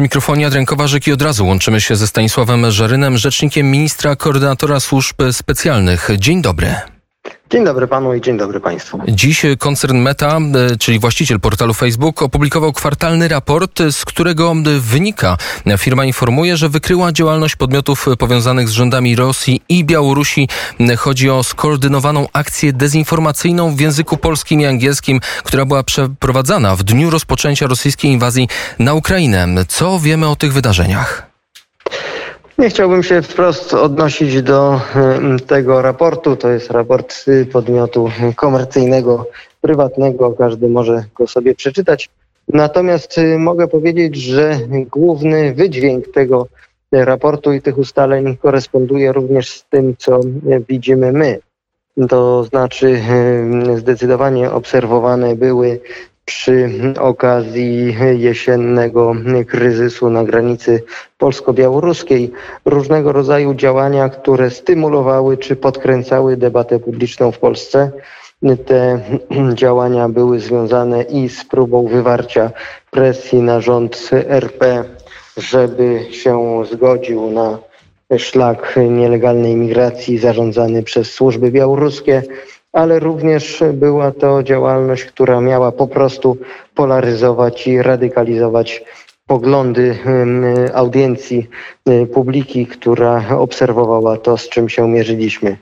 Przy mikrofonie Adrian Kowarzyk i od razu łączymy się ze Stanisławem Żarynem, rzecznikiem ministra koordynatora służb specjalnych. Dzień dobry. Dzień dobry panu i dzień dobry państwu. Dziś koncern Meta, e, czyli właściciel portalu Facebook, opublikował kwartalny raport, z którego wynika, firma informuje, że wykryła działalność podmiotów powiązanych z rządami Rosji i Białorusi. Chodzi o skoordynowaną akcję dezinformacyjną w języku polskim i angielskim, która była przeprowadzana w dniu rozpoczęcia rosyjskiej inwazji na Ukrainę. Co wiemy o tych wydarzeniach? Nie chciałbym się wprost odnosić do tego raportu. To jest raport podmiotu komercyjnego, prywatnego. Każdy może go sobie przeczytać. Natomiast y, mogę powiedzieć, że główny wydźwięk tego raportu i tych ustaleń koresponduje również z tym, co widzimy my. To znaczy zdecydowanie obserwowane były przy okazji jesiennego kryzysu na granicy polsko-białoruskiej różnego rodzaju działania, które stymulowały czy podkręcały debatę publiczną w Polsce. Te działania były związane i z próbą wywarcia presji na rząd RP, żeby się zgodził na szlak nielegalnej migracji zarządzany przez służby białoruskie, ale również była to działalność, która miała po prostu polaryzować i radykalizować poglądy audiencji y, publiki, która obserwowała to, z czym się mierzyliśmy.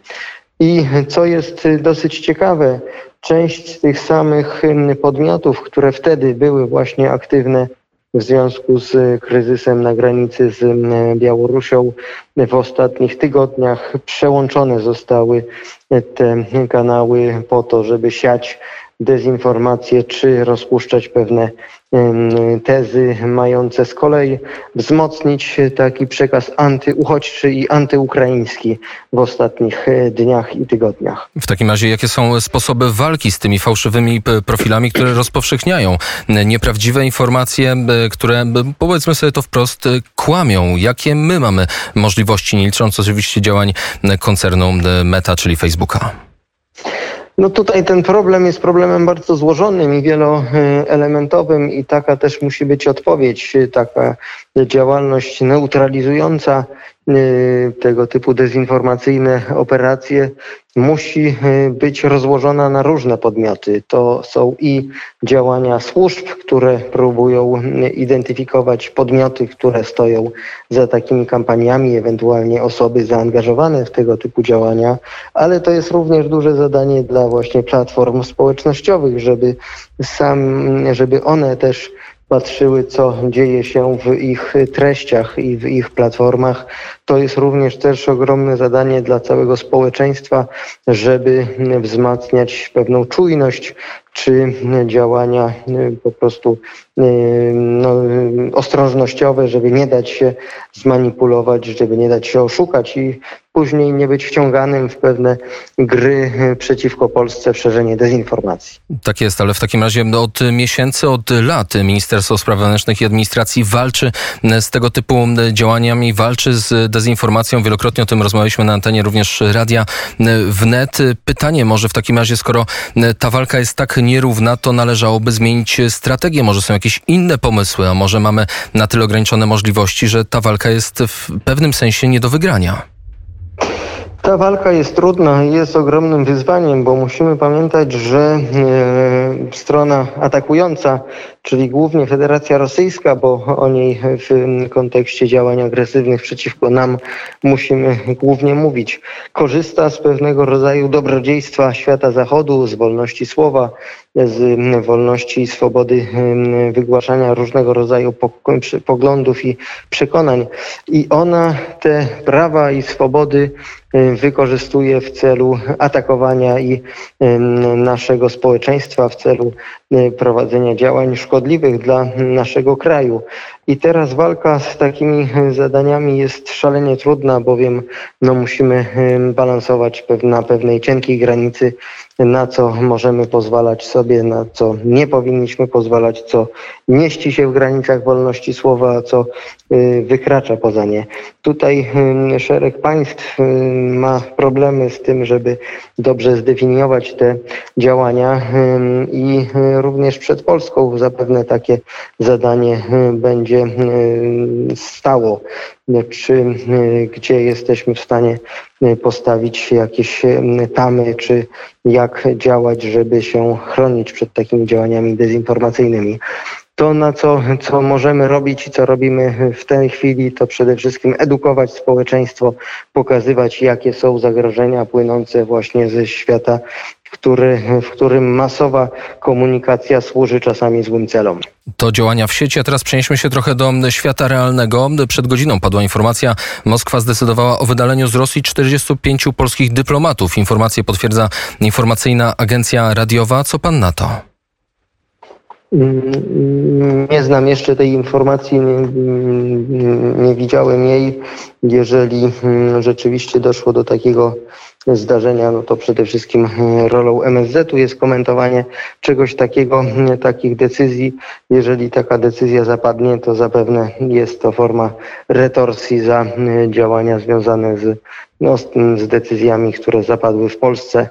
I co jest dosyć ciekawe, część z tych samych podmiotów, które wtedy były właśnie aktywne w związku z kryzysem na granicy z Białorusią w ostatnich tygodniach przełączone zostały te kanały po to, żeby siać dezinformację czy rozpuszczać pewne tezy mające z kolei wzmocnić taki przekaz antyuchodźczy i antyukraiński w ostatnich e, dniach i tygodniach. W takim razie jakie są sposoby walki z tymi fałszywymi profilami, które rozpowszechniają nieprawdziwe informacje, które powiedzmy sobie to wprost kłamią? Jakie my mamy możliwości, nie licząc oczywiście działań koncernu Meta, czyli Facebooka? No tutaj ten problem jest problemem bardzo złożonym i wieloelementowym i taka też musi być odpowiedź, taka działalność neutralizująca tego typu dezinformacyjne operacje musi y, być rozłożona na różne podmioty. To są i działania służb, które próbują y, identyfikować podmioty, które stoją za takimi kampaniami, ewentualnie osoby zaangażowane w tego typu działania, ale to jest również duże zadanie dla właśnie platform społecznościowych, żeby sam, żeby one też patrzyły, co dzieje się w ich treściach i w ich platformach. To jest również też ogromne zadanie dla całego społeczeństwa, żeby wzmacniać pewną czujność czy działania y, po prostu y, no, ostrożnościowe, żeby nie dać się zmanipulować, żeby nie dać się oszukać i później nie być wciąganym w pewne gry przeciwko Polsce szerzenie dezinformacji. Tak jest, ale w takim razie od miesięcy, od lat Ministerstwo Spraw Wewnętrznych i Administracji walczy z tego typu działaniami, walczy z dezinformacją. Wielokrotnie o tym rozmawialiśmy na antenie również Radia Wnet. Pytanie może w takim razie, skoro ta walka jest tak nierówna, to należałoby zmienić strategię. Może są jakieś inne pomysły, a może mamy na tyle ograniczone możliwości, że ta walka jest w pewnym sensie nie do wygrania. Ta walka jest trudna i jest ogromnym wyzwaniem, bo musimy pamiętać, że e, strona atakująca, czyli głównie Federacja Rosyjska, bo o niej w kontekście działań agresywnych przeciwko nam musimy głównie mówić, korzysta z pewnego rodzaju dobrodziejstwa świata zachodu, z wolności słowa, z wolności i swobody wygłaszania różnego rodzaju poglądów i przekonań. I ona te prawa i swobody wykorzystuje w celu atakowania i naszego społeczeństwa, w celu prowadzenia działań szkodliwych dla naszego kraju. I teraz walka z takimi zadaniami jest szalenie trudna, bowiem no, musimy balansować na pewnej cienkiej granicy na co możemy pozwalać sobie, na co nie powinniśmy pozwalać, co mieści się w granicach wolności słowa, a co y, wykracza poza nie. Tutaj y, szereg państw y, ma problemy z tym, żeby dobrze zdefiniować te działania i również przed Polską zapewne takie zadanie będzie stało. Czy gdzie jesteśmy w stanie postawić jakieś tamy, czy jak działać, żeby się chronić przed takimi działaniami dezinformacyjnymi. To, na co, co możemy robić i co robimy w tej chwili, to przede wszystkim edukować społeczeństwo, pokazywać, jakie są zagrożenia płynące właśnie ze świata, który, w którym masowa komunikacja służy czasami złym celom. To działania w sieci, a teraz przenieśmy się trochę do świata realnego. Przed godziną padła informacja, Moskwa zdecydowała o wydaleniu z Rosji 45 polskich dyplomatów. Informację potwierdza informacyjna agencja radiowa. Co pan na to? Mm, nie znam jeszcze tej informacji, nie, nie, widziałem jej. Jeżeli mm, rzeczywiście doszło do takiego zdarzenia, no to przede wszystkim mm, rolą MSZ-u jest komentowanie czegoś takiego, takich decyzji. Jeżeli taka decyzja zapadnie, to zapewne jest to forma retorsji za działania związane z, no, z decyzjami, które zapadły w Polsce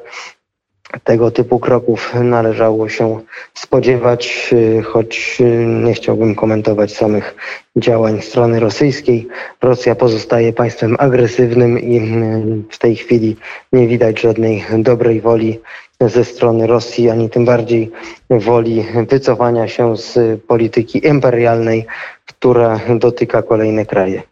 tego typu kroków należało się spodziewać, y, choć y, nie chciałbym komentować samych działań strony rosyjskiej. Rosja pozostaje państwem agresywnym i y, w tej chwili nie widać żadnej dobrej woli ze strony Rosji, ani tym bardziej woli wycofania się z polityki imperialnej, która dotyka kolejne kraje.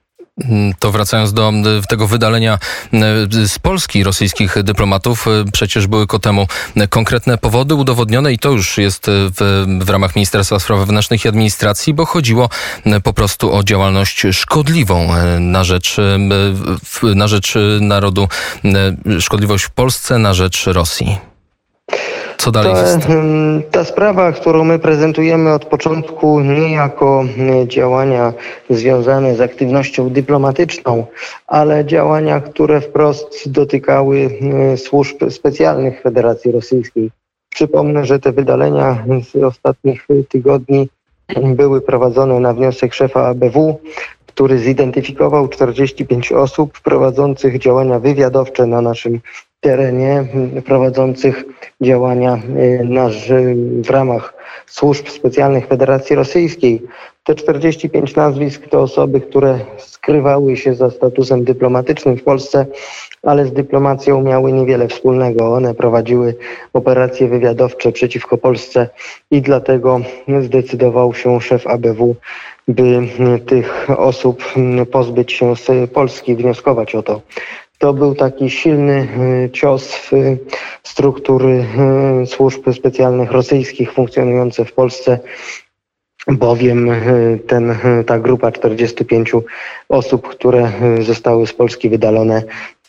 Mm, to wracając do mm, tego wydalenia mm, z Polski rosyjskich dyplomatów, y, przecież były ku temu konkretne powody udowodnione i to już jest y, w, w ramach Ministerstwa Spraw Wewnętrznych i Administracji, bo chodziło po prostu o działalność szkodliwą y, na rzecz, na rzecz narodu, szkodliwość w Polsce na rzecz Rosji. Co dalej ta, jest? Ta sprawa, którą my prezentujemy od początku nie jako działania związane z aktywnością dyplomatyczną, ale działania, które wprost dotykały służb specjalnych Federacji Rosyjskiej. Przypomnę, że te wydalenia z ostatnich tygodni były prowadzone na wniosek szefa ABW, który zidentyfikował 45 osób prowadzących działania wywiadowcze na naszym terenie, prowadzących działania y, na, w ramach służb specjalnych Federacji Rosyjskiej. Te 45 nazwisk to osoby, które skrywały się za statusem dyplomatycznym w Polsce, ale z dyplomacją miały niewiele wspólnego. One prowadziły operacje wywiadowcze przeciwko Polsce i dlatego zdecydował się szef ABW, by tych osób pozbyć się z Polski, wnioskować o to. To był taki silny y, cios w struktury y, służb specjalnych rosyjskich funkcjonujące w Polsce, bowiem y, ten, ta grupa 45 osób, które zostały z Polski wydalone,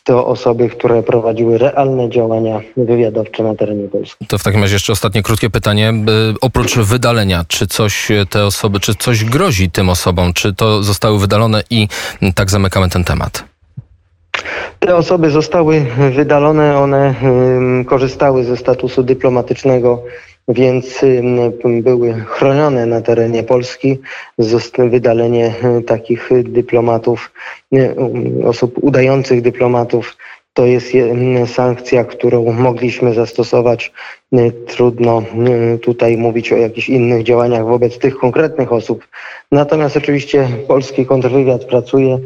to osoby, które prowadziły realne działania wywiadowcze na terenie Polski. To w takim razie jeszcze ostatnie krótkie pytanie. Oprócz wydalenia, czy coś te osoby, czy coś grozi tym osobom? Czy to zostały wydalone i tak zamykamy ten temat? Te osoby zostały wydalone, one korzystały ze statusu dyplomatycznego, więc były chronione na terenie Polski. Wydalenie y, takich dyplomatów, y, osób udających dyplomatów, to jest sankcja, którą mogliśmy zastosować. Y, trudno tutaj mówić o jakichś innych działaniach wobec tych konkretnych osób. Natomiast oczywiście polski kontrwywiad pracuje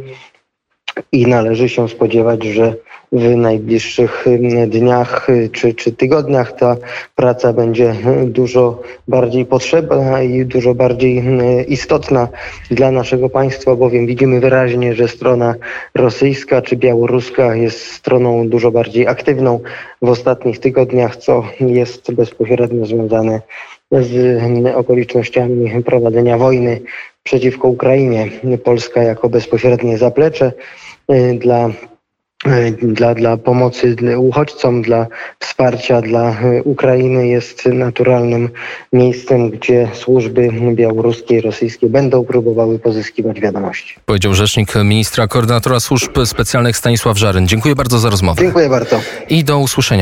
i należy się spodziewać, że w najbliższych dniach czy, czy tygodniach ta praca będzie dużo bardziej potrzebna i dużo bardziej istotna dla naszego państwa, bowiem widzimy wyraźnie, że strona rosyjska czy białoruska jest stroną dużo bardziej aktywną w ostatnich tygodniach, co jest bezpośrednio związane z okolicznościami prowadzenia wojny przeciwko Ukrainie. Polska jako bezpośrednie zaplecze y, dla y, dla, dla pomocy dla uchodźcom, dla wsparcia dla y, Ukrainy jest naturalnym miejscem, gdzie służby białoruskie i rosyjskie będą próbowały pozyskiwać wiadomości. Powiedział rzecznik ministra koordynatora służb specjalnych Stanisław Żaryn. Dziękuję bardzo za rozmowę. Dziękuję bardzo. I do usłyszenia.